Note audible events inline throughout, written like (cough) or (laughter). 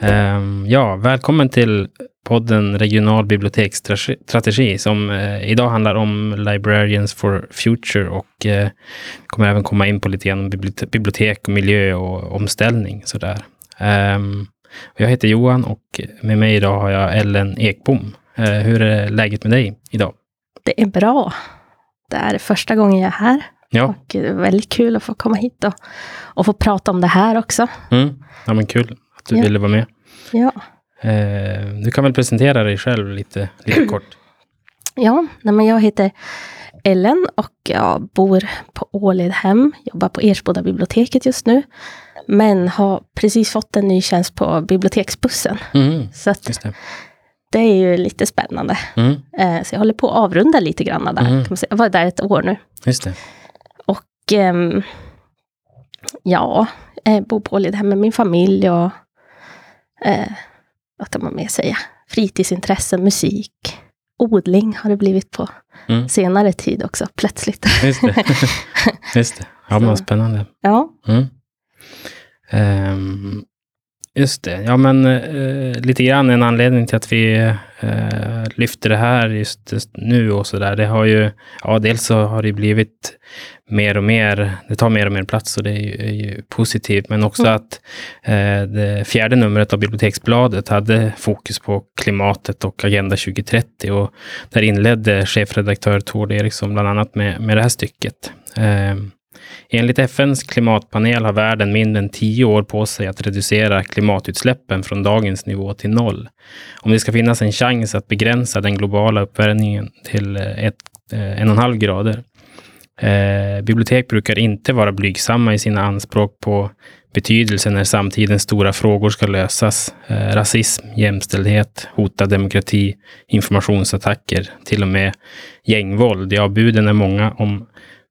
Ehm, ja, välkommen till podden Regional biblioteksstrategi som eh, idag handlar om Librarians for Future och eh, kommer även komma in på lite grann om bibliotek, och miljö och omställning. Sådär. Ehm, jag heter Johan och med mig idag har jag Ellen Ekbom. Eh, hur är läget med dig idag? Det är bra. Det är första gången jag är här. Ja. Och det är väldigt kul att få komma hit och, och få prata om det här också. Mm. Ja, men kul att du ja. ville vara med. Ja. Eh, du kan väl presentera dig själv lite, lite kort? (clears throat) Ja, men jag heter Ellen och jag bor på Åledhem, jobbar på Ersboda biblioteket just nu. Men har precis fått en ny tjänst på biblioteksbussen. Mm, så det. det. är ju lite spännande. Mm. Eh, så jag håller på att avrunda lite grann där. Mm. Kan man säga. Jag var där ett år nu. Just det. Och eh, ja, bor på Åledhem med min familj och eh, vad kan man mer säga? Fritidsintressen, musik, odling har det blivit på mm. senare tid också, plötsligt. Just det. (laughs) Just det. Ja, men spännande. Ja. Mm. Um, just det. Ja, men uh, lite grann en anledning till att vi uh, lyfter det här just, just nu och så där. Det har ju, ja, dels så har det blivit mer och mer, det tar mer och mer plats och det är ju, är ju positivt. Men också mm. att eh, det fjärde numret av Biblioteksbladet hade fokus på klimatet och Agenda 2030. Och där inledde chefredaktör Tord Eriksson bland annat med, med det här stycket. Enligt FNs klimatpanel har världen mindre än tio år på sig att reducera klimatutsläppen från dagens nivå till noll. Om det ska finnas en chans att begränsa den globala uppvärmningen till eh, ett, eh, en och en halv grader Eh, bibliotek brukar inte vara blygsamma i sina anspråk på betydelse när samtidens stora frågor ska lösas. Eh, rasism, jämställdhet, hotad demokrati, informationsattacker, till och med gängvåld. Ja, buden är många om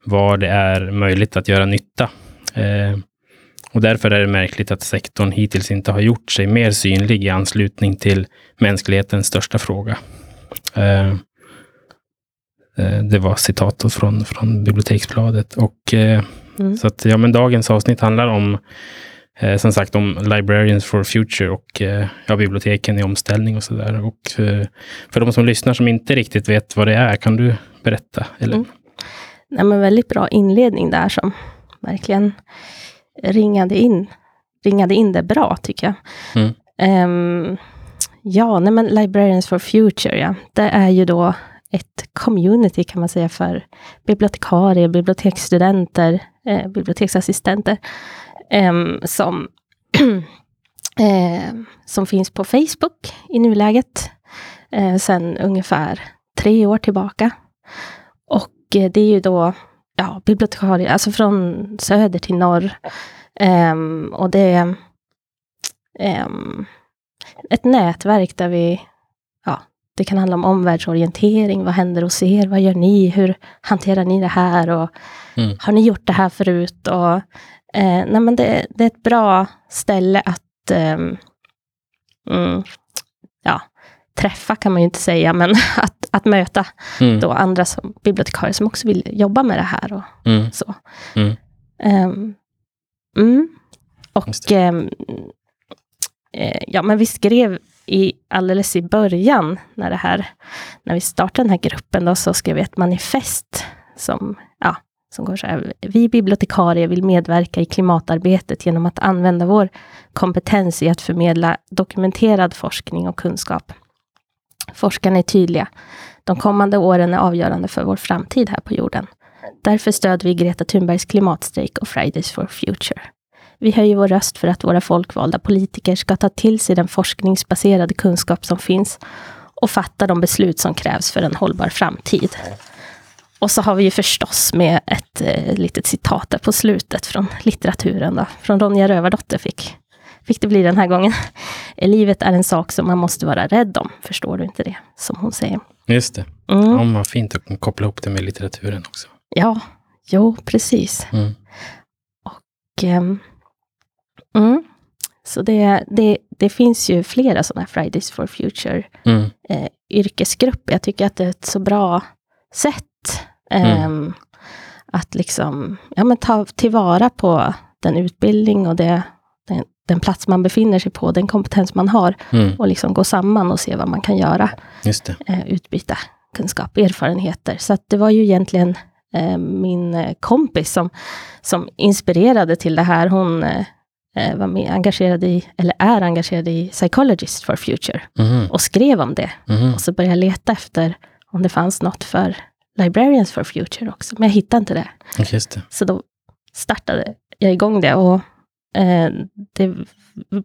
var det är möjligt att göra nytta. Eh, och därför är det märkligt att sektorn hittills inte har gjort sig mer synlig i anslutning till mänsklighetens största fråga. Eh, Eh, det var citat från, från Biblioteksbladet. Och, eh, mm. Så att, ja, men dagens avsnitt handlar om eh, som sagt om Librarians for Future och ja, biblioteken i omställning och sådär. Och för de som lyssnar som inte riktigt vet vad det är, kan du berätta? Eller? Mm. Nej, men väldigt bra inledning där som verkligen ringade in, ringade in det bra, tycker jag. Mm. Um, ja, nej, men Librarians for Future, ja. det är ju då ett community kan man säga för bibliotekarier, biblioteksstudenter, eh, biblioteksassistenter eh, som, (clears throat) eh, som finns på Facebook i nuläget eh, sedan ungefär tre år tillbaka. Och det är ju då ja, bibliotekarier, alltså från söder till norr. Um, och det är um, ett nätverk där vi det kan handla om omvärldsorientering. Vad händer hos er? Vad gör ni? Hur hanterar ni det här? Och mm. Har ni gjort det här förut? Och, eh, nej, men det, det, är ett bra ställe att mm, ja, träffa, kan man ju inte säga, men (laughs) att, att möta mm. då andra som, bibliotekarier som också vill jobba med det här. Och mm. så. Um, och eh, ja, men vi skrev i, alldeles i början, när, det här, när vi startade den här gruppen, då, så skrev vi ett manifest som, ja, som går så här. Vi bibliotekarier vill medverka i klimatarbetet genom att använda vår kompetens i att förmedla dokumenterad forskning och kunskap. Forskarna är tydliga. De kommande åren är avgörande för vår framtid här på jorden. Därför stöder vi Greta Thunbergs klimatstrejk och Fridays for Future. Vi höjer vår röst för att våra folkvalda politiker ska ta till sig den forskningsbaserade kunskap som finns och fatta de beslut som krävs för en hållbar framtid. Och så har vi ju förstås med ett eh, litet citat där på slutet från litteraturen, då, från Ronja Rövardotter fick, fick det bli den här gången. (laughs) Livet är en sak som man måste vara rädd om, förstår du inte det? Som hon säger. Just det. Mm. Ja, vad fint att koppla ihop det med litteraturen också. Ja, jo, precis. Mm. Och um, Mm. Så det, det, det finns ju flera sådana Fridays for Future mm. eh, yrkesgrupper. Jag tycker att det är ett så bra sätt eh, mm. att liksom, ja, men ta tillvara på den utbildning och det, den, den plats man befinner sig på, den kompetens man har, Mm. och liksom gå samman och se vad man kan göra, eh, utbyta kunskap, erfarenheter. Så det var ju egentligen eh, min eh, kompis som, som inspirerade till det här. Hon eh, eh, var med, engagerad i, eller är engagerad i Psychologist for Future Mhm. och skrev om det. Mhm. Och så började jag leta efter om det fanns något för Librarians for Future också, men jag hittade inte det. Det. Så då startade jag igång det och eh, det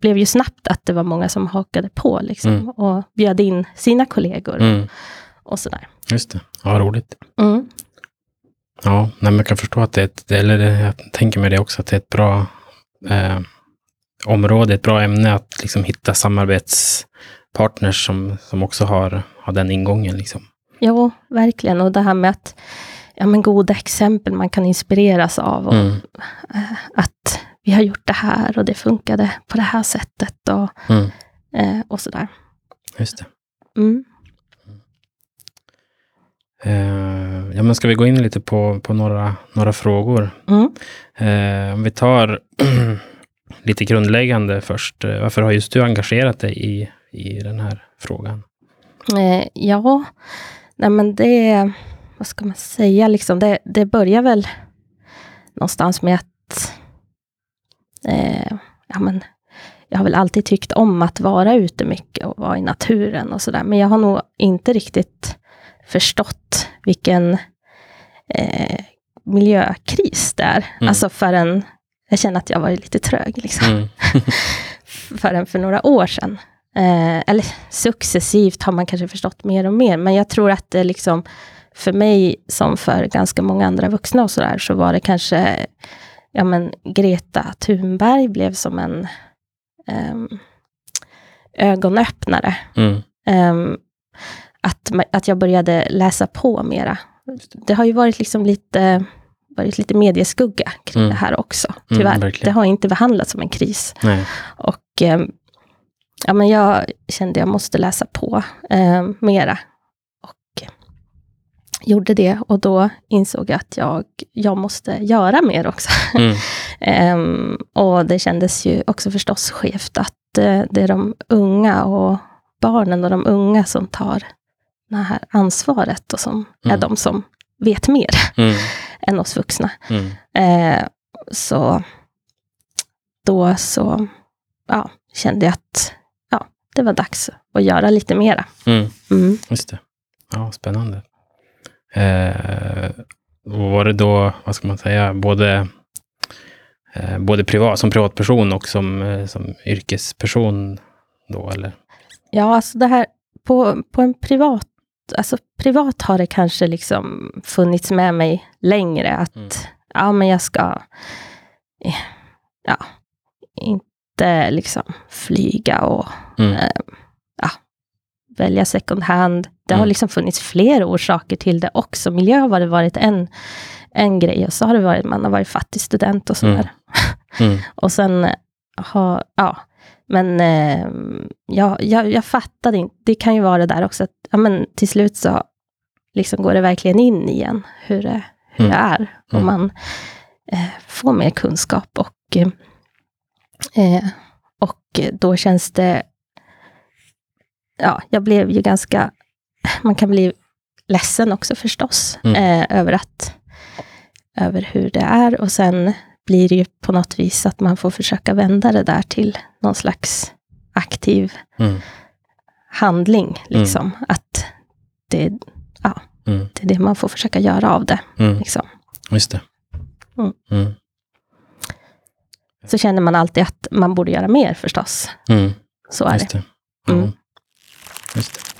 blev ju snabbt att det var många som hakade på liksom, Mm. och bjöd in sina kollegor Mm. och sådär. Just det. Ja, roligt. Mm. Ja, nej, jag kan förstå att det är ett, eller jag tänker mig det också, att det är ett bra eh, område, ett bra ämne att liksom hitta samarbetspartners som, som också har, har den ingången. Liksom. Jo, verkligen. Och det här med att, ja men goda exempel man kan inspireras av. Och, Mm. eh, Att vi har gjort det här och det funkade på det här sättet och, Mm. eh, och sådär. Just det. Mm. Eh, ja, men ska vi gå in lite på, på några, några frågor? Mm. Eh, om vi tar (clears throat) lite grundläggande först. Eh, Varför har just du engagerat dig i, i den här frågan? Ja, nej men det, vad ska man säga, liksom, det, det börjar väl någonstans med att eh, ja, men, jag har väl alltid tyckt om att vara ute mycket och vara i naturen och sådär. Men jag har nog inte riktigt förstått vilken eh, miljökris det är. Mm. Alltså förrän jag känner att jag varit lite trög. Liksom Mm. (laughs) förrän för några år sedan. Eh, eller successivt har man kanske förstått mer och mer, men jag tror att det liksom för mig som för ganska många andra vuxna och sådär, så var det kanske, ja men Greta Thunberg blev som en ehm, ögonöppnare. Mm. Ehm, att, att jag började läsa på mera. Det har ju varit liksom lite, varit lite medieskugga kring Mm. det här också, Mm, tyvärr. verkligen. det har inte behandlats som en kris. Nej. Och eh, ja, men jag kände jag måste läsa på eh, mera. Gjorde det och då insåg jag att jag, jag måste göra mer också. Mm. (laughs) Ehm, och det kändes ju också förstås skevt att eh, det är de unga och barnen och de unga som tar det här ansvaret och som är Mm. de som vet mer (laughs) Mm. än oss vuxna. Mm. Eh, så då så ja, kände jag att ja, det var dags att göra lite mera. Mm. Mm. Just det. Ja, spännande. Eh, och var det då, vad ska man säga, både, eh, både privat, som privatperson och som, eh, som yrkesperson då, eller? Ja, alltså det här på, på en privat, alltså privat har det kanske liksom funnits med mig längre att Mm. ja, men jag ska eh, ja, inte liksom flyga och Mm. eh, välja second hand. Det har Mm. liksom funnits fler orsaker till det också. Miljö har det varit en, en grej och så har det varit, man har varit fattig student och sådär. Mm. Mm. (laughs) Och sen har, ja, men eh, jag, jag, jag fattade inte, det kan ju vara det där också, att ja, men till slut så liksom går det verkligen in igen hur det, hur Mm. det är. Och Mm. man eh, får mer kunskap och, eh, och då känns det, ja, jag blev ju ganska, man kan bli ledsen också förstås, Mm. eh, över att, över hur det är och sen blir det ju på något vis att man får försöka vända det där till någon slags aktiv Mm. handling. Liksom. Att det, ja, Mm. det är det man får försöka göra av det. Mm. Liksom. Just det. Mm. Mm. Så känner man alltid att man borde göra mer förstås. Mm. Så är Just det. det. Just det.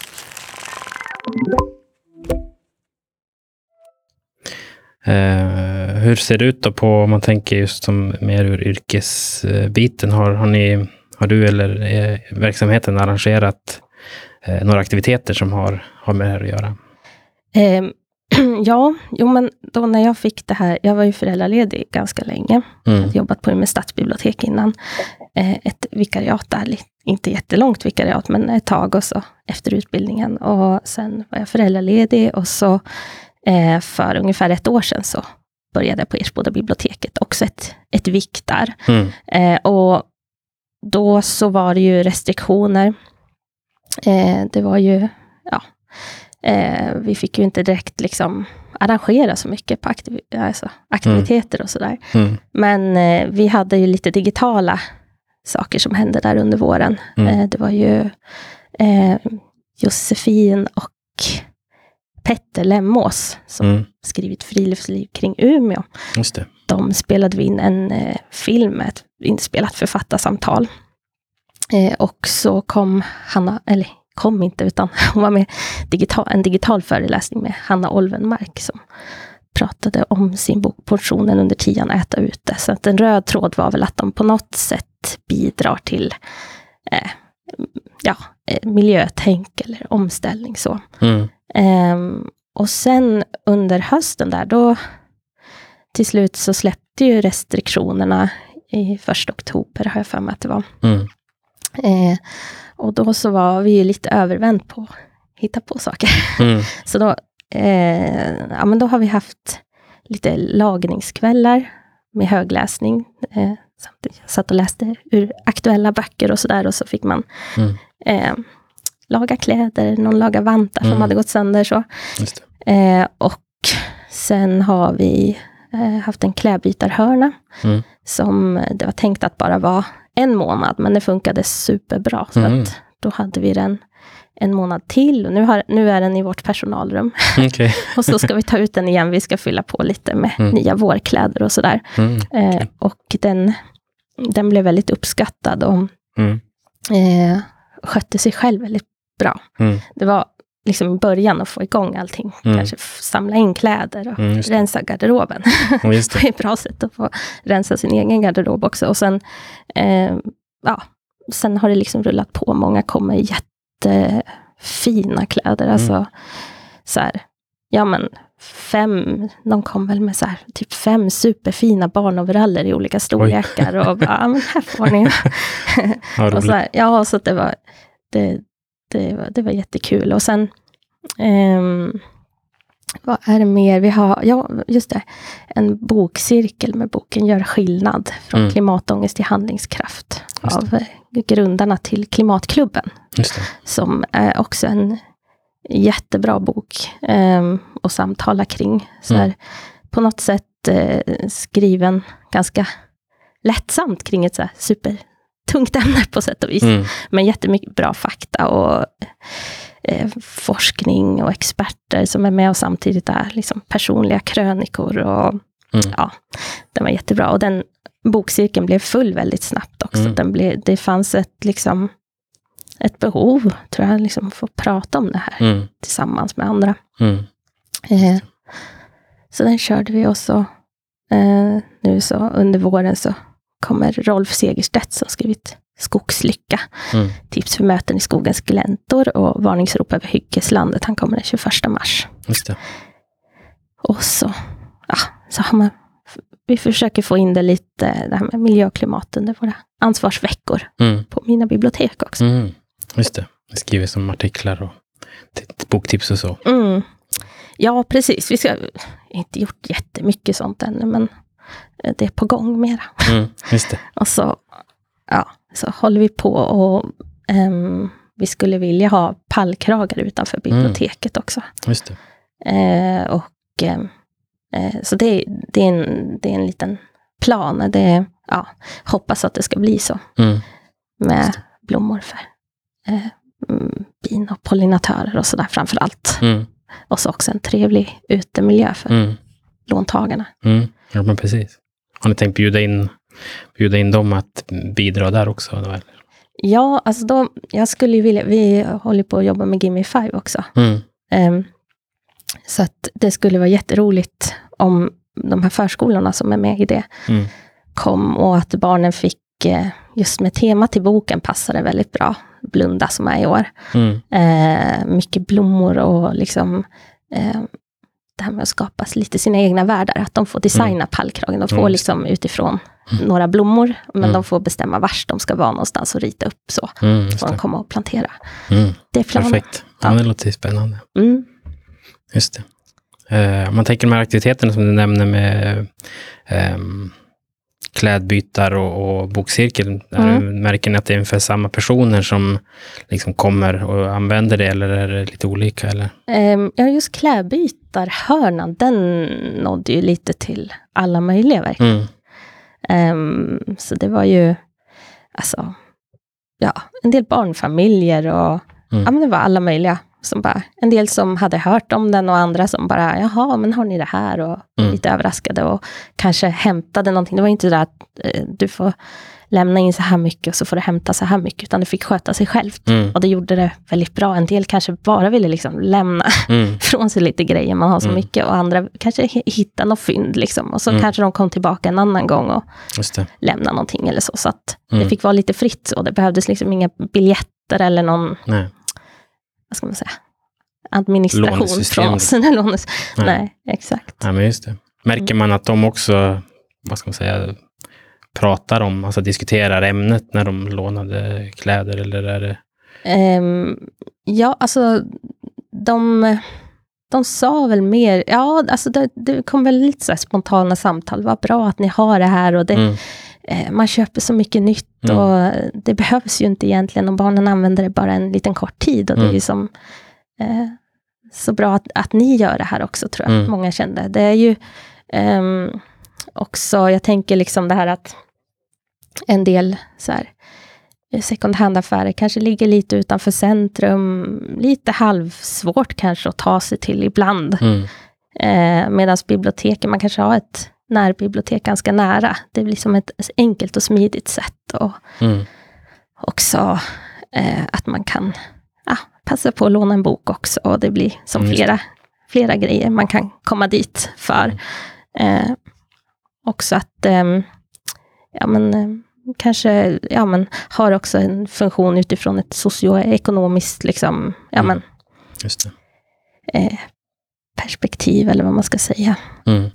Eh, hur ser det ut då på, om man tänker just som mer ur yrkesbiten, har, har, ni, har du eller eh, verksamheten arrangerat eh, några aktiviteter som har, har med det här att göra? Ehm, (clears throat) ja, jo men då när jag fick det här, jag var ju föräldraledig ganska länge. Mm. hade jobbat på med stadsbibliotek innan. Ett vikariat där, inte jättelångt vikariat, men ett tag och så efter utbildningen. Och sen var jag föräldraledig och så eh, för ungefär ett år sedan så började jag på Ersboda biblioteket, också ett, ett vik där. Mm. Eh, och då så var det ju restriktioner. Eh, det var ju, ja, eh, vi fick ju inte direkt liksom arrangera så mycket på aktiv alltså, aktiviteter och sådär. Mm. Men eh, vi hade ju lite digitala saker som hände där under våren. Mm. Eh, det var ju eh, Josefin och Petter Lemmås som Mm. skrivit Friluftsliv kring Umeå. Just det. De spelade vi in en eh, film med ett inspelat författarsamtal. Eh, och så kom Hanna, eller kom inte, utan (laughs) hon var med digital, en digital föreläsning med Hanna Olvenmark som pratade om sin bok Portionen under tian äta ute. Så att en röd tråd var väl att de på något sätt bidrar till eh, ja, eh, miljötänk eller omställning. Så. Mm. Ehm, och sen under hösten där, då till slut så släppte ju restriktionerna i första oktober, har jag för mig att det var. Mm. Eh, och då så var vi ju lite övervänt på hitta på saker. Mm. (laughs) Så då, eh, ja, men då har vi haft lite lagningskvällar med högläsning. Eh, samtidigt jag satt och läste ur aktuella böcker och sådär och så fick man Mm. eh, laga kläder, någon laga vantar som Mm. hade gått sönder. Så. Eh, och sen har vi eh, haft en klädbytarhörna Mm. som det var tänkt att bara vara en månad, men det funkade superbra. Så Mm. att då hade vi den en månad till och nu, har, nu är den i vårt personalrum. (laughs) Okej. (laughs) Och så ska vi ta ut den igen. Vi ska fylla på lite med Mm. nya vårkläder och sådär. Mm. Eh, och den, den blev väldigt uppskattad och Mm. eh, skötte sig själv väldigt bra. Mm. Det var liksom i början att få igång allting. Mm. Kanske samla in kläder och Mm, rensa garderoben. Just (laughs) det det. är ett bra sätt att få rensa sin egen garderob också. Och sen, eh, ja, sen har det liksom rullat på. Många kommer i jättefina kläder. Mm. Alltså, så här, ja men fem, de kom väl med så här, typ fem superfina barnoveraller i olika storlekar. Och bara, ja men här får ni. (laughs) (laughs) Ja, och så här, ja, så det var, det, det, var, det var jättekul. Och sen, ehm, vad är det mer? Vi har, ja, just det, en bokcirkel med boken Gör skillnad, från Mm. klimatångest till handlingskraft, av eh, grundarna till Klimatklubben, som är också en jättebra bok ehm, att samtala kring. Så här, Mm. På något sätt eh, skriven ganska lättsamt kring ett så här supertungt (laughs) ämne på sätt och vis. Mm. Men jättemycket bra fakta och eh, forskning och experter som är med och samtidigt är liksom personliga krönikor. Och, Mm. ja, den var jättebra. Och den bokcirkeln blev full väldigt snabbt också. Mm. Den blev, det fanns ett, liksom, ett behov, tror jag, liksom, att prata om det här Mm. tillsammans med andra. Mm. Eh, så den körde vi och så eh, nu så under våren så kommer Rolf Segerstedt som skrivit Skogslycka. Mm. Tips för möten i skogens gläntor och varningsrop över hyggeslandet. Han kommer den 21 mars. Just det. Och så, ja, så har man, vi försöker få in det lite, det här med miljö och klimat under våra ansvarsveckor Mm. på mina bibliotek också. Mm. Just det. Jag skriver som artiklar och boktips och så. Mm. Ja, precis. Vi ska inte gjort jättemycket sånt ännu, men det är på gång mera. Mm. Just det. (laughs) Och så, ja, så håller vi på och ehm, vi skulle vilja ha pallkragar utanför biblioteket också. Just det. Eh, och, eh, så det, det, är en, det är en liten plan. Det, ja, hoppas att det ska bli så Mm. med blommor för eh, mm, bin och pollinatörer och sådär framför allt. Mm. Och så också en trevlig utemiljö för Mm. låntagarna. Mm. Ja, men precis. Har ni tänkt bjuda in, bjuda in dem att bidra där också? Då? Ja, alltså då, jag skulle ju vilja, vi håller på att jobba med Gimme Five också. Mm. Ehm, så att det skulle vara jätteroligt om de här förskolorna som är med i det Mm. kom och att barnen fick, eh, just med temat till boken passade väldigt bra, Blunda som är i år. Mm. Eh, mycket blommor och liksom eh, det här med att skapa lite sina egna världar, att de får designa pallkragen. De får Mm. liksom utifrån några blommor, men Mm. de får bestämma vars de ska vara någonstans och rita upp så. Mm. Får de komma och plantera. Mm. Det är planen. Perfekt. Ja, Ja. det låter spännande. Mm. Just det. Om man tänker de här aktiviteterna som du nämner med ehm, klädbytar och, och bokcirkel. Mm. Märker ni att det är ungefär samma personer som liksom kommer och använder det eller är det lite olika? Eller? Ehm, ja, just klädbytarhörnan, den nådde ju lite till alla möjliga verkligen. Mm. Ehm, så det var ju, alltså, ja, en del barnfamiljer och Mm. ja, men det var alla möjliga. Som bara, en del som hade hört om den och andra som bara, jaha, men har ni det här? Och Mm. lite överraskade och kanske hämtade någonting. Det var inte det där att eh, du får lämna in så här mycket och så får du hämta så här mycket, utan det fick sköta sig självt. Mm. Och det gjorde det väldigt bra. En del kanske bara ville liksom lämna (laughs) Mm. från sig lite grejer, man har så Mm. mycket, och andra kanske hi- hittade något fynd liksom. Och så Mm. kanske de kom tillbaka en annan gång och Just det. lämna någonting eller så. Så att Mm. det fick vara lite fritt så. Det behövdes liksom inga biljetter eller någon, Nej. vad ska man säga, administration från. Nej, (laughs) lånes- Nej. Nej, exakt. Nej, men just det. Märker man att de också, vad ska man säga, pratar om, alltså diskuterar ämnet när de lånade kläder eller är det? Ehm, ja, alltså de, de sa väl mer, ja, alltså det, det kom väl lite så spontana samtal. Vad bra att ni har det här och det, Mm. eh, man köper så mycket nytt Mm. och det behövs ju inte egentligen om barnen använder det bara en liten kort tid. Och det är Mm. ju som eh, så bra att, att ni gör det här också, tror jag Mm. många kände. Det är ju ehm, också, jag tänker liksom det här att en del så här, eh, second hand-affärer kanske ligger lite utanför centrum, lite halvsvårt kanske att ta sig till ibland. Mm. Eh, Medan biblioteken, man kanske har ett närbibliotek ganska nära. Det blir som ett enkelt och smidigt sätt. Och Mm. också eh, att man kan ja, passa på att låna en bok också. Och det blir som Mm, flera, flera grejer man kan komma dit för. Eh, också att ehm, ja, men, eh, kanske ja, men, har också en funktion utifrån ett socioekonomiskt liksom, ja, Mm. men, eh, perspektiv, eller vad man ska säga. Mm.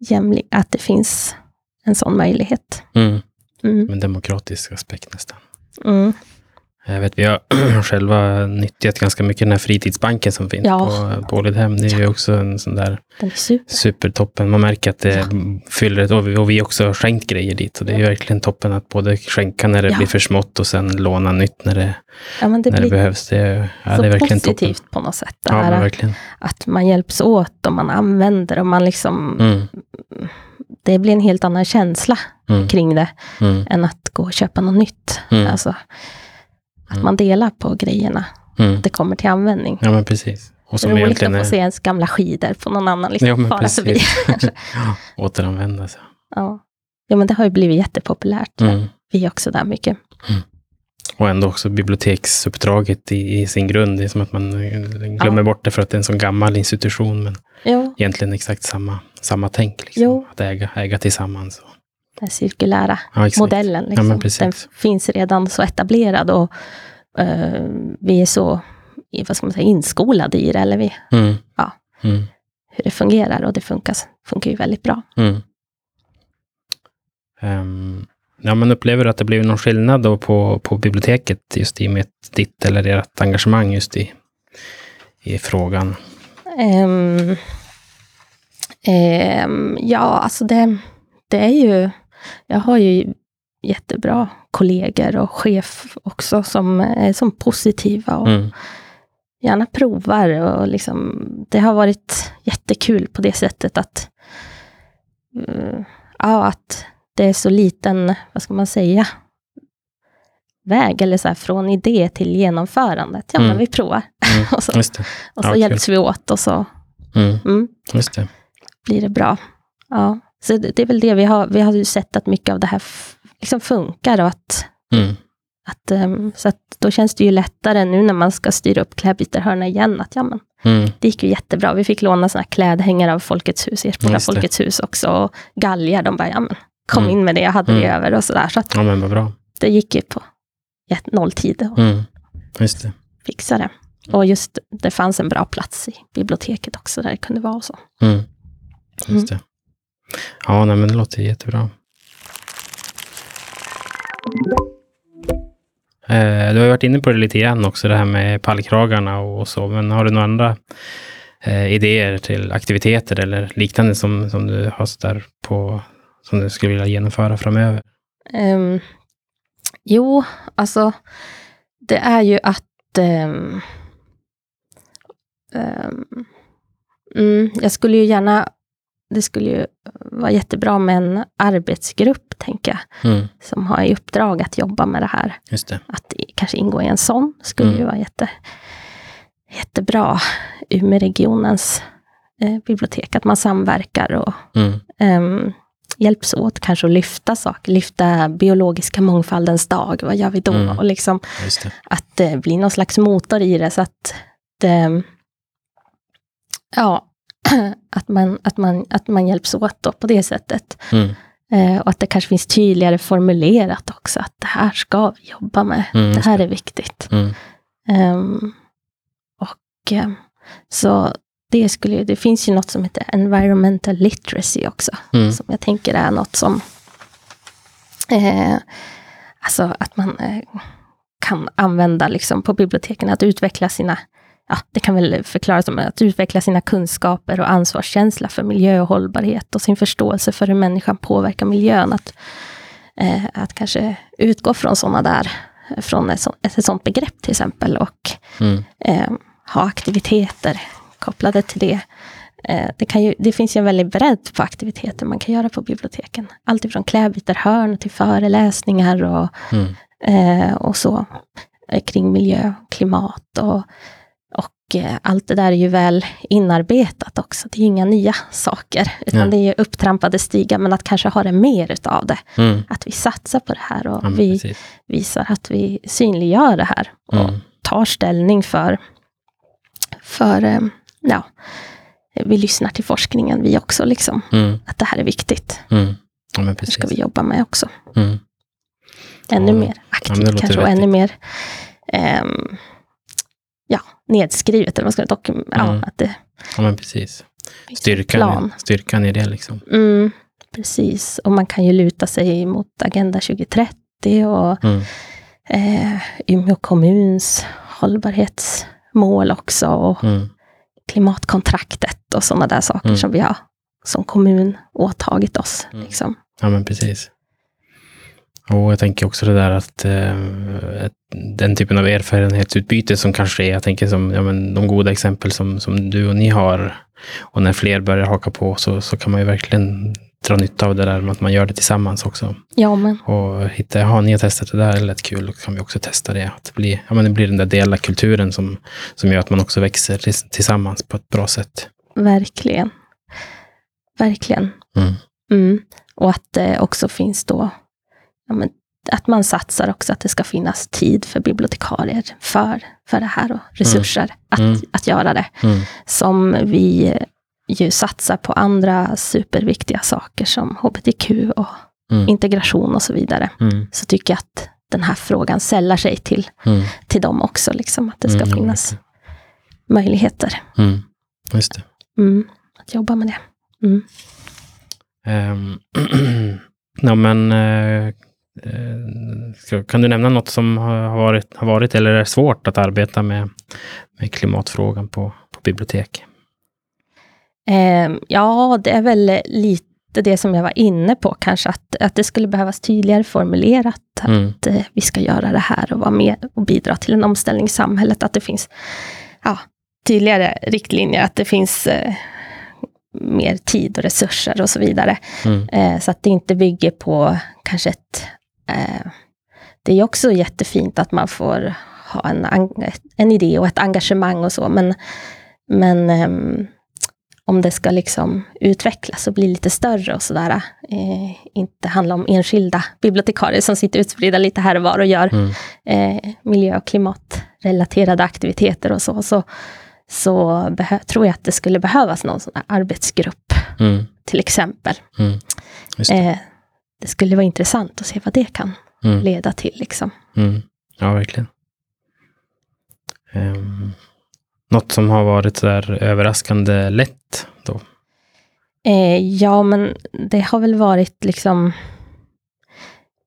Jämli- att det finns en sån möjlighet. Mm. Mm. En demokratisk aspekt nästan. Jag vet, vi har (clears throat) själva nyttjat ganska mycket den här fritidsbanken som finns Ja. på, på Ålidhem. Det är ju också en sån där super. supertoppen. Man märker att det fyller ett, och vi, och vi har också skänkt grejer dit. Och det är ju verkligen toppen att både skänka när det Ja. blir för smått och sen låna nytt när det, Ja, det när det blir behövs. Det, ja, så det är verkligen toppen. positivt på något sätt. Det Ja, här men verkligen. att man hjälps åt och man använder och man liksom, Mm, det blir en helt annan känsla mm, kring det mm, än att gå och köpa något nytt. Mm. Alltså, att Mm. man delar på grejerna, mm. det kommer till användning. Ja, men precis. Och Det som är roligt att få är... se ens gamla skidor på någon annan liksom, Ja, men fara förbi. (laughs) (laughs) återanvända sig. ja. ja, men det har ju blivit jättepopulärt. Mm. Vi är också där mycket. Och ändå också biblioteksuppdraget i, i sin grund. Det är som att man eh, glömmer Ja. bort det för att det är en sån gammal institution. Men Jo, egentligen exakt samma, samma tänk. Liksom. Att äga, äga tillsammans. Och, den cirkulära ja, modellen. Ja, Liksom. precis. den finns redan så etablerad och eh, vi är så vad ska man säga, inskolade i det, eller vi, Mm. Ja. Mm. hur det fungerar och det funkar, funkar ju väldigt bra. Mm. Ehm, ja, men upplever du att det blev någon skillnad då på, på biblioteket just i och med ditt eller ert engagemang just i, i frågan? Ehm, ehm, ja, alltså det, det är ju, jag har ju jättebra kollegor och chef också som är som positiva och Mm. gärna provar. Och liksom, det har varit jättekul på det sättet att, eh, ja, att det är så liten, vad ska man säga, väg, eller så här, från idé till genomförandet. Ja, Mm. men vi provar. Mm. (laughs) och så, och så Ja, hjälps vi åt och så Mm. mm, Just det. blir det bra. Ja, så det, det är väl det vi har, vi har ju sett att mycket av det här liksom funkar och att Mm. att, ehm, så att då känns det ju lättare nu när man ska styra upp klädbytarhörna igen, att ja men Mm. det gick ju jättebra. Vi fick låna såna här klädhängare av Folkets hus, Ersboda. Folkets hus också, och galgar. De bara, ja men kom Mm. in med det, jag hade det Mm. över och sådär. Så att Ja, men vad bra. det gick ju på nolltid att Mm. Just det. fixa det. Och just det fanns en bra plats i biblioteket också, där det kunde vara och så. Mm. Just det. Ja, nej, men det låter jättebra. Eh, du har ju varit inne på det lite grann också, det här med pallkragarna och så. Men har du några andra eh, idéer till aktiviteter eller liknande som, som du har så där på, som du skulle vilja genomföra framöver? Um, jo, alltså det är ju att um, um, jag skulle ju gärna, det skulle ju vara jättebra med en arbetsgrupp, tänker jag, Mm, som har i uppdrag att jobba med det här. just det. Att kanske ingå i en sån skulle Mm. ju vara jätte, jättebra. Umeåregionens eh, bibliotek, att man samverkar och Mm, um, hjälps åt kanske att lyfta saker, lyfta biologiska mångfaldens dag, vad gör vi då? Mm. Och liksom det. att det blir någon slags motor i det så att det, ja, (clears throat) att man, att, man, att man hjälps åt då på det sättet. Mm, Eh, och att det kanske finns tydligare formulerat också, att det här ska vi jobba med. Mm, det här är viktigt. Ehm, och ehm, så det skulle det finns ju något som heter environmental literacy också, mm, som jag tänker är något som, eh, alltså att man eh, kan använda liksom på biblioteken, att utveckla sina, ja, det kan väl förklaras som att utveckla sina kunskaper och ansvarskänsla för miljö och hållbarhet och sin förståelse för hur människan påverkar miljön. Att, eh, att kanske utgå från sådana där, från ett, så, ett sådant begrepp till exempel och mm, eh, ha aktiviteter kopplade till det. Eh, det, kan ju, det finns ju en väldig bredd på aktiviteter man kan göra på biblioteken. Allt ifrån klädbytarhörn till föreläsningar och, mm, eh, och så eh, kring miljö, klimat och, och eh, allt det där är ju väl inarbetat också. Det är ju inga nya saker, utan Nej. det är ju upptrampade stigar, men att kanske ha det mer utav det. mm. Att vi satsar på det här och Ja, men vi precis. visar att vi synliggör det här och Mm, tar ställning för, för eh, ja, vi lyssnar till forskningen vi också, liksom, mm, att det här är viktigt. mm. Ja, Det ska vi jobba med också. Mm, Ännu Ja, mer aktivt låter kanske, och ännu mer ja, nedskrivet, eller vad ska det dokum- ja, Mm. att det ja, men precis. Styrkan, styrkan i det liksom. Mm, precis, och man kan ju luta sig mot Agenda 2030 och Mm, eh, Umeå kommuns hållbarhetsmål också och mm, klimatkontraktet och sådana där saker Mm. som vi har som kommun åtagit oss. Mm. Liksom. ja, men precis. Och jag tänker också det där att eh, den typen av erfarenhetsutbyte som kan ske, jag tänker som ja, men de goda exempel som, som du och ni har, och när fler börjar haka på så, så kan man ju verkligen dra nytta av det där med att man gör det tillsammans också. Ja, men Och hitta, ja, ni har testat det där, det lät kul, då kan vi också testa det. Att det, blir, ja, men det blir den där dela kulturen som, som gör att man också växer tillsammans på ett bra sätt. verkligen. Verkligen. Mm. Mm. Och att det också finns då, ja, men, att man satsar också att det ska finnas tid för bibliotekarier för, för det här och resurser att, Mm. att göra det. Mm. Som vi ju satsar på andra superviktiga saker som hbtq och Mm. integration och så vidare. Mm. Så tycker jag att den här frågan sällar sig till, Mm. till dem också, liksom, att det ska Mm, finnas möjligheter Mm. Just det. mm, att jobba med det. Mm. Ehm, (clears throat) ja, men, ska- kan du nämna något som har varit, har varit eller är svårt att arbeta med, med klimatfrågan på, på bibliotek? Ehm, ja, det är väl lite det som jag var inne på, kanske att, att det skulle behövas tydligare formulerat Mm. att eh, vi ska göra det här och vara med och bidra till en omställning i samhället, att det finns ja, tydligare riktlinjer, att det finns eh, mer tid och resurser och så vidare. Mm. Eh, så att det inte bygger på kanske ett... Eh, det är också jättefint att man får ha en, en idé och ett engagemang och så, men, men ehm, om det ska liksom utvecklas och bli lite större och sådär, eh, inte handla om enskilda bibliotekarier som sitter utspridda lite här och var och gör Mm. eh, miljö och klimatrelaterade aktiviteter och så, så, så tror jag att det skulle behövas någon sån här arbetsgrupp, Mm. till exempel. Mm. Eh, det skulle vara intressant att se vad det kan Mm. leda till. Liksom. Mm. Ja, verkligen. Um, något som har varit så där överraskande lätt då? Eh, ja, men det har väl varit liksom...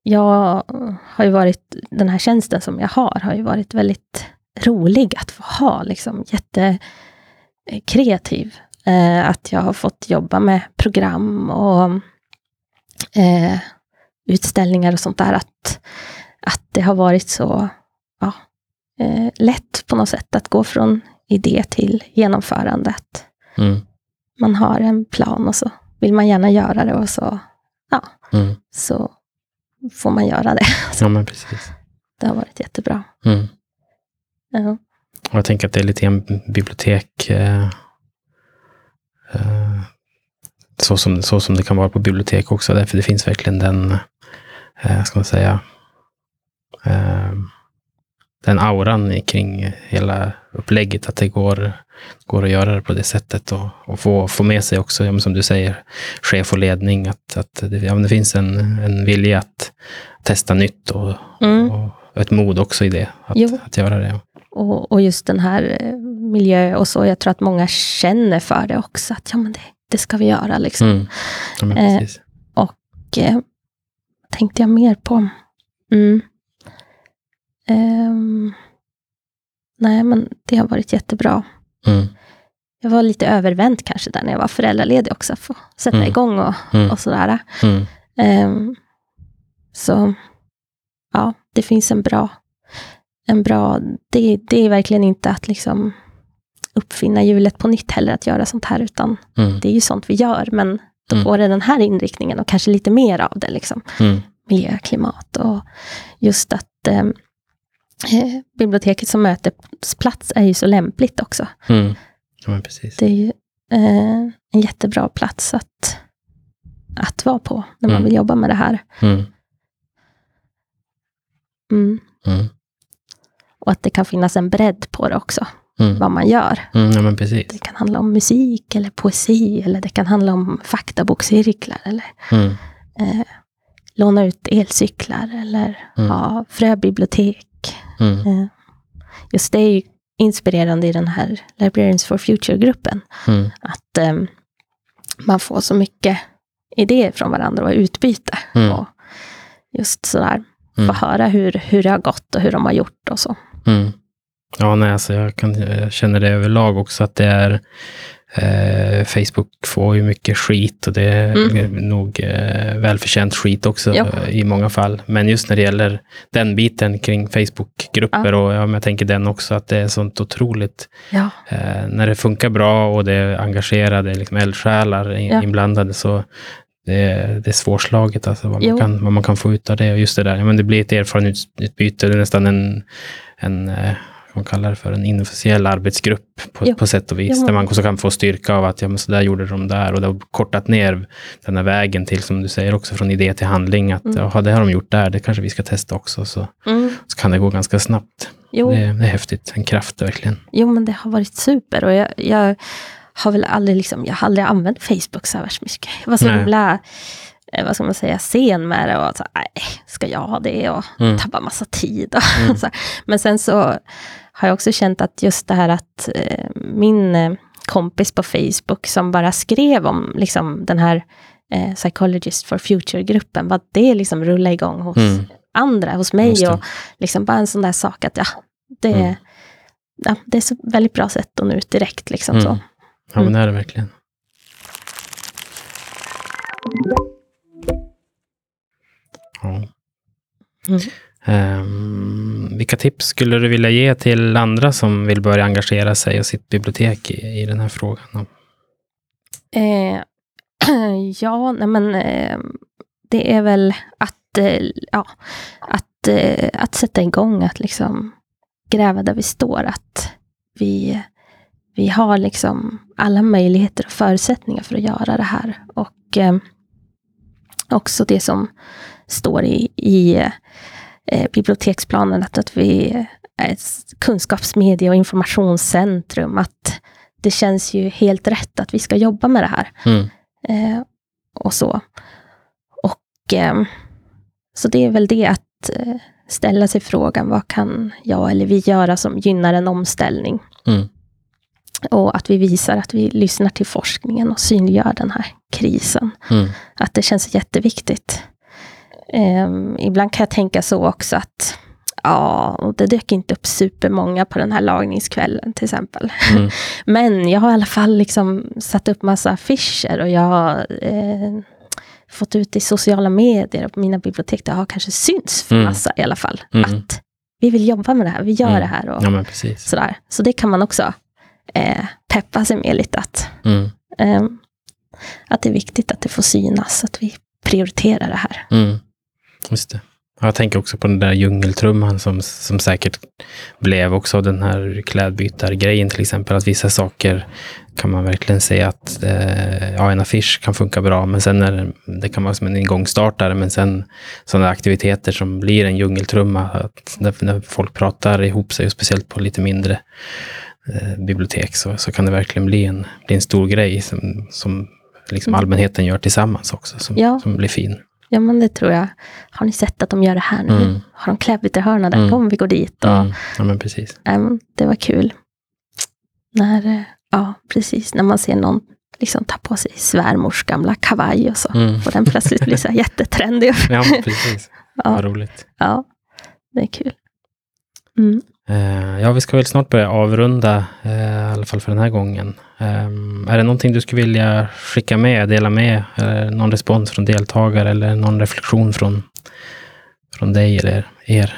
Jag har ju varit, den här tjänsten som jag har, har ju varit väldigt rolig att få ha. Liksom, jättekreativ. Eh, att jag har fått jobba med program och eh, utställningar och sånt där, att, att det har varit så ja, eh, lätt på något sätt att gå från idé till genomförandet. Mm. Man har en plan och så vill man gärna göra det och så, ja, Mm. så får man göra det. (laughs) Ja, men precis. Det har varit jättebra. Mm. Ja. Jag tänker att det är lite grann bibliotek. Eh, eh, så, som, så som det kan vara på bibliotek också. Därför det finns verkligen den, eh, ska man säga, eh, den auran kring hela upplägget. Att det går, går att göra det på det sättet. Och, och få, få med sig också, ja, som du säger, chef och ledning. Att, att det, ja, det finns en, en vilja att testa nytt och, Mm. och ett mod också i det. Att, Jo. att göra det. Och, och just den här eh, miljö och så, jag tror att många känner för det också, att ja men det, det ska vi göra liksom. Mm. Ja, Eh. Och eh, tänkte jag mer på? Mm. Ehm, nej, men det har varit jättebra. Mm. Jag var lite övervänd kanske där när jag var föräldraledig också, för att sätta Mm. igång och, Mm. och sådär. Mm. Ehm, så ja, det finns en bra, en bra det, det är verkligen inte att liksom uppfinna hjulet på nytt heller att göra sånt här, utan Mm. det är ju sånt vi gör, men då Mm. får det den här inriktningen och kanske lite mer av det. Liksom. Mm. Miljö, klimat och just att eh, eh, biblioteket som mötesplats är ju så lämpligt också. Mm. Ja, precis. Det är ju eh, en jättebra plats att, att vara på när man Mm. vill jobba med det här. Mm. Mm. Och att det kan finnas en bredd på det också, Mm. vad man gör. Mm. Ja. Det kan handla om musik eller poesi eller det kan handla om faktabokscirklar eller Mm. eh, låna ut elcyklar eller Mm. ha fröbibliotek. Mm. Eh, just det är ju inspirerande i den här Librarians for Future-gruppen. Mm. Att eh, man får så mycket idéer från varandra och utbyte. Och just sådär, få höra hur, hur det har gått och hur de har gjort och så. Mm. Ja, nej, alltså jag, kan, jag känner det överlag också att det är eh, Facebook får ju mycket skit och det är Mm. nog eh, välförtjänt skit också Jo. eh, i många fall. Men just när det gäller den biten kring Facebookgrupper och ja, jag tänker den också att det är sånt otroligt Ja. eh, när det funkar bra och det är engagerade liksom eldsjälar in, Ja. inblandade så det är, det är svårslaget alltså, vad, man kan, vad man kan få ut av det. Och just det där, ja, men det blir ett erfarenhetsutbyte, det är nästan en, en man kallar det för, en inofficiell arbetsgrupp på, Jo. på sätt och vis. Jo. Där man också kan få styrka av att ja, men så där gjorde de där och det har kortat ner den här vägen till, som du säger också, från idé till handling. Att Mm. jaha, det har de gjort där, det kanske vi ska testa också. Så, Mm. så kan det gå ganska snabbt. Det, är- det är häftigt, en kraft verkligen. Jo, men det har varit super. Och jag, jag har väl aldrig, liksom, jag har aldrig använt Facebook så här värst mycket. Jag var så himla, eh, vad ska man säga, sen med det. Och så, nej, ska jag ha det? Och Mm. tappa massa tid. Och Mm. (laughs) Men sen så har jag också känt att just det här att eh, min eh, kompis på Facebook som bara skrev om liksom, den här eh, Psychologist for Future-gruppen, vad det liksom rullade igång hos Mm. andra, hos mig. Och liksom bara en sån där sak att ja, det, Mm. ja, det är så väldigt bra sätt att nå ut direkt. Liksom, Mm. så. Ja, men det är det verkligen. Ja. Um, vilka tips skulle du vilja ge till andra som vill börja engagera sig och sitt bibliotek i, i den här frågan? Eh, (clears throat) ja, nej men eh, det är väl att, eh, ja, att, eh, att sätta igång, att liksom gräva där vi står. Att vi, vi har liksom alla möjligheter och förutsättningar för att göra det här. Och eh, också det som står i, i eh, biblioteksplanen, att, att vi är ett kunskapsmedie och informationscentrum. Att det känns ju helt rätt att vi ska jobba med det här. Mm. Eh, och så. Och eh, så det är väl det att ställa sig frågan, vad kan jag eller vi göra som gynnar en omställning? Mm. Och att vi visar att vi lyssnar till forskningen och synliggör den här krisen. Mm. Att det känns jätteviktigt. Eh, ibland kan jag tänka så också att Ja, och det dök inte upp supermånga på den här lagningskvällen till exempel. Mm. (laughs) Men jag har i alla fall liksom satt upp massa affischer och jag har eh, fått ut i sociala medier och på mina bibliotek, det har kanske synts för Mm. massa i alla fall. Mm. Att vi vill jobba med det här, vi gör Mm. det här och Ja, sådär. Så det kan man också eh, peppa sig med lite att, ehm, att det är viktigt att det får synas, att vi prioriterar det här. Just det. Ja, Jag tänker också på den där djungeltrumman som, som säkert blev också den här klädbytargrejen till exempel. Att vissa saker kan man verkligen säga att eh, ja, en affisch kan funka bra, men sen är det, det kan vara som en igångstartare, men sen sådana aktiviteter som blir en djungeltrumma, att när, när folk pratar ihop sig, och speciellt på lite mindre eh, bibliotek, så, så kan det verkligen bli en, bli en stor grej som, som liksom allmänheten gör tillsammans också, som, Ja. som blir fin. Ja, men det tror jag. Har ni sett att de gör det här nu? Mm. Har de klädbytehörna där? Mm. Kom, vi går dit. Och, Mm. Ja, men precis. ehm, det var kul. När, eh, ja, precis, när man ser någon liksom ta på sig svärmors gamla kavaj och så. Mm. Och den plötsligt blir så här (laughs) jättetrendig. Ja, precis. Vad ja, roligt. ja, det är kul. Mm. Eh, ja, vi ska väl snart börja avrunda, eh, i alla fall för den här gången. Ehm, är det någonting du skulle vilja skicka med, dela med? Eller någon respons från deltagare eller någon reflektion från, från dig eller er?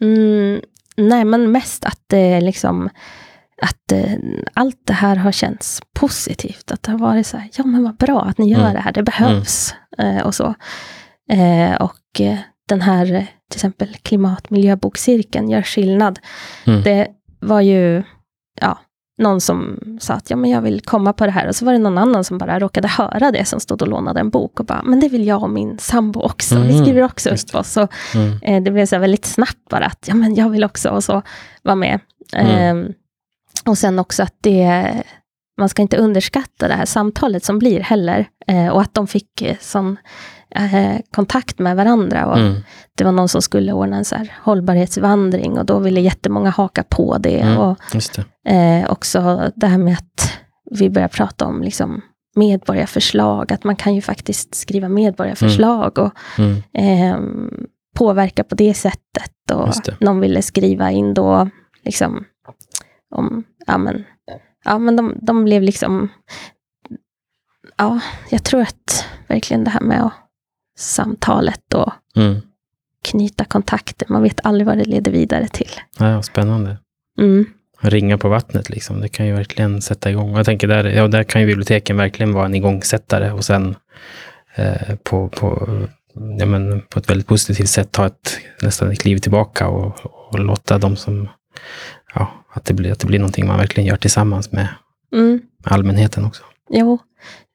Mm, nej, men mest att det liksom att eh, allt det här har känts positivt. Att det har varit så här, ja men vad bra att ni gör Mm. det här, det behövs. Eh, och så. Eh, och eh, den här, eh, till exempel klimat miljöbokcirkeln gör skillnad. Mm. Det var ju, ja, någon som sa att ja, men jag vill komma på det här. Och så var det någon annan som bara råkade höra det, som stod och lånade en bok och bara, men det vill jag och min sambo också. Vi Mhm, skriver också just upp oss. Och Mm. Eh, det blev så väldigt snabbt bara att ja, men jag vill också och så vara med. Mm. Ehm, och sen också att det, man ska inte underskatta det här samtalet som blir heller. Eh, och att de fick eh, sån eh, kontakt med varandra. Och Mm. Det var någon som skulle ordna en så hållbarhetsvandring och då ville jättemånga haka på det. Mm. Och det. eh, också det här med att vi börjar prata om liksom medborgarförslag, att man kan ju faktiskt skriva medborgarförslag. Och Mm. eh, påverka på det sättet. Och det. någon ville skriva in då, liksom, om, ja men, ja men de, de blev liksom, ja, jag tror att verkligen det här med att, samtalet och Mm. knyta kontakter, man vet aldrig vad det leder vidare till. Ja, spännande. Mm. Ringa på vattnet, liksom. det kan ju verkligen sätta igång. Jag tänker där, ja, där kan ju biblioteken verkligen vara en igångsättare och sen eh, på, på, ja, men, på ett väldigt positivt sätt ta ett, nästan ett kliv tillbaka och, och låta dem som, ja, att det, blir, att det blir någonting man verkligen gör tillsammans med Mm. allmänheten också. Jo,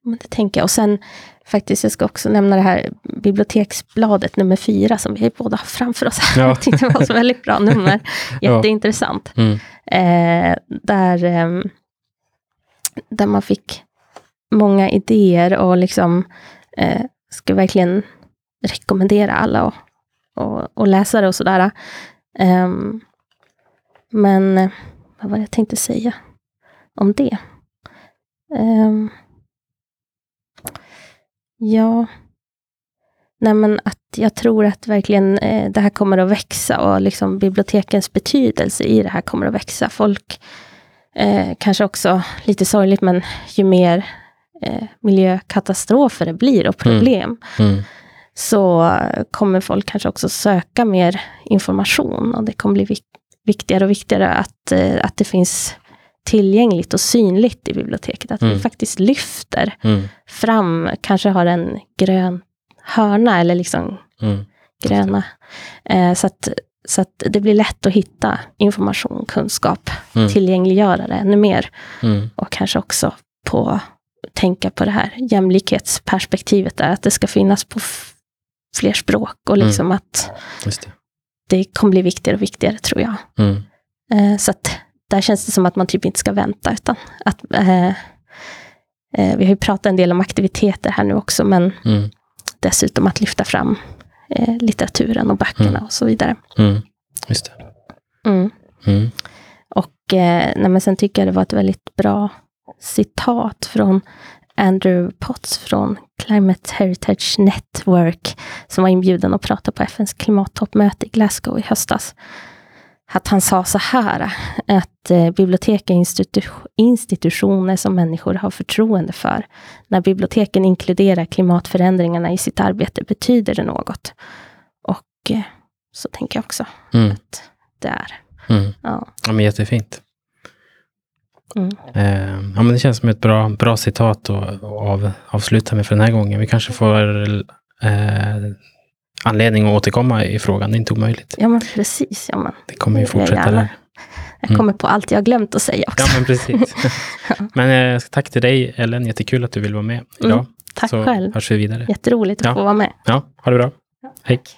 men det tänker jag. Och sen faktiskt, jag ska också nämna det här biblioteksbladet nummer fyra som vi båda har framför oss. här. Ja. Jag tyckte det var så väldigt bra nummer. (laughs) Jätteintressant. Mm. Eh, där, ehm, där man fick många idéer och liksom eh, ska verkligen rekommendera alla och, och, och läsa det och sådär. Ehm, men eh, vad var det jag tänkte säga om det? Ehm, ja, nej men att jag tror att verkligen eh, det här kommer att växa och liksom bibliotekens betydelse i det här kommer att växa. Folk, eh, kanske också lite sorgligt, men ju mer eh, miljökatastrofer det blir och problem, Mm. så eh, kommer folk kanske också söka mer information och det kommer bli viktigare och viktigare att, eh, att det finns tillgängligt och synligt i biblioteket. Att Mm. vi faktiskt lyfter Mm. fram, kanske har en grön hörna eller liksom Mm. gröna. Eh, så, att, så att det blir lätt att hitta information, kunskap, Mm. tillgängliggöra det ännu mer. Mm. Och kanske också på tänka på det här jämlikhetsperspektivet där, att det ska finnas på fler språk och Mm. liksom att det. kommer bli viktigare och viktigare tror jag. Mm. Eh, så att där känns det som att man typ inte ska vänta utan att eh, eh, vi har ju pratat en del om aktiviteter här nu också men Mm. dessutom att lyfta fram eh, litteraturen och böckerna Mm. och så vidare. Mm. Just det. Mm. Mm. Och nej, men sen tycker jag det var ett väldigt bra citat från Andrew Potts från Climate Heritage Network som var inbjuden att prata på FNs klimattoppmöte i Glasgow i höstas. att han sa så här, att eh, bibliotek är institu institutioner som människor har förtroende för. När biblioteken inkluderar klimatförändringarna i sitt arbete betyder det något. Och eh, så tänker jag också Mm. att det är. Mm. Ja. Ja, men jättefint. Mm. Eh, ja, men det känns som ett bra, bra citat att av, avsluta med för den här gången. Vi kanske får eh, anledning att återkomma i frågan. Det är inte omöjligt. ja, men precis. Ja, men. Det kommer ju fortsätta där. Jag Mm. kommer på allt jag har glömt att säga också. Ja, men precis. (laughs) men eh, tack till dig, Ellen. Jättekul att du vill vara med idag. Mm, Tack Så själv. hörs vi vidare. Jätteroligt att Ja. få vara med. Ja, ha det bra. Hej. Tack.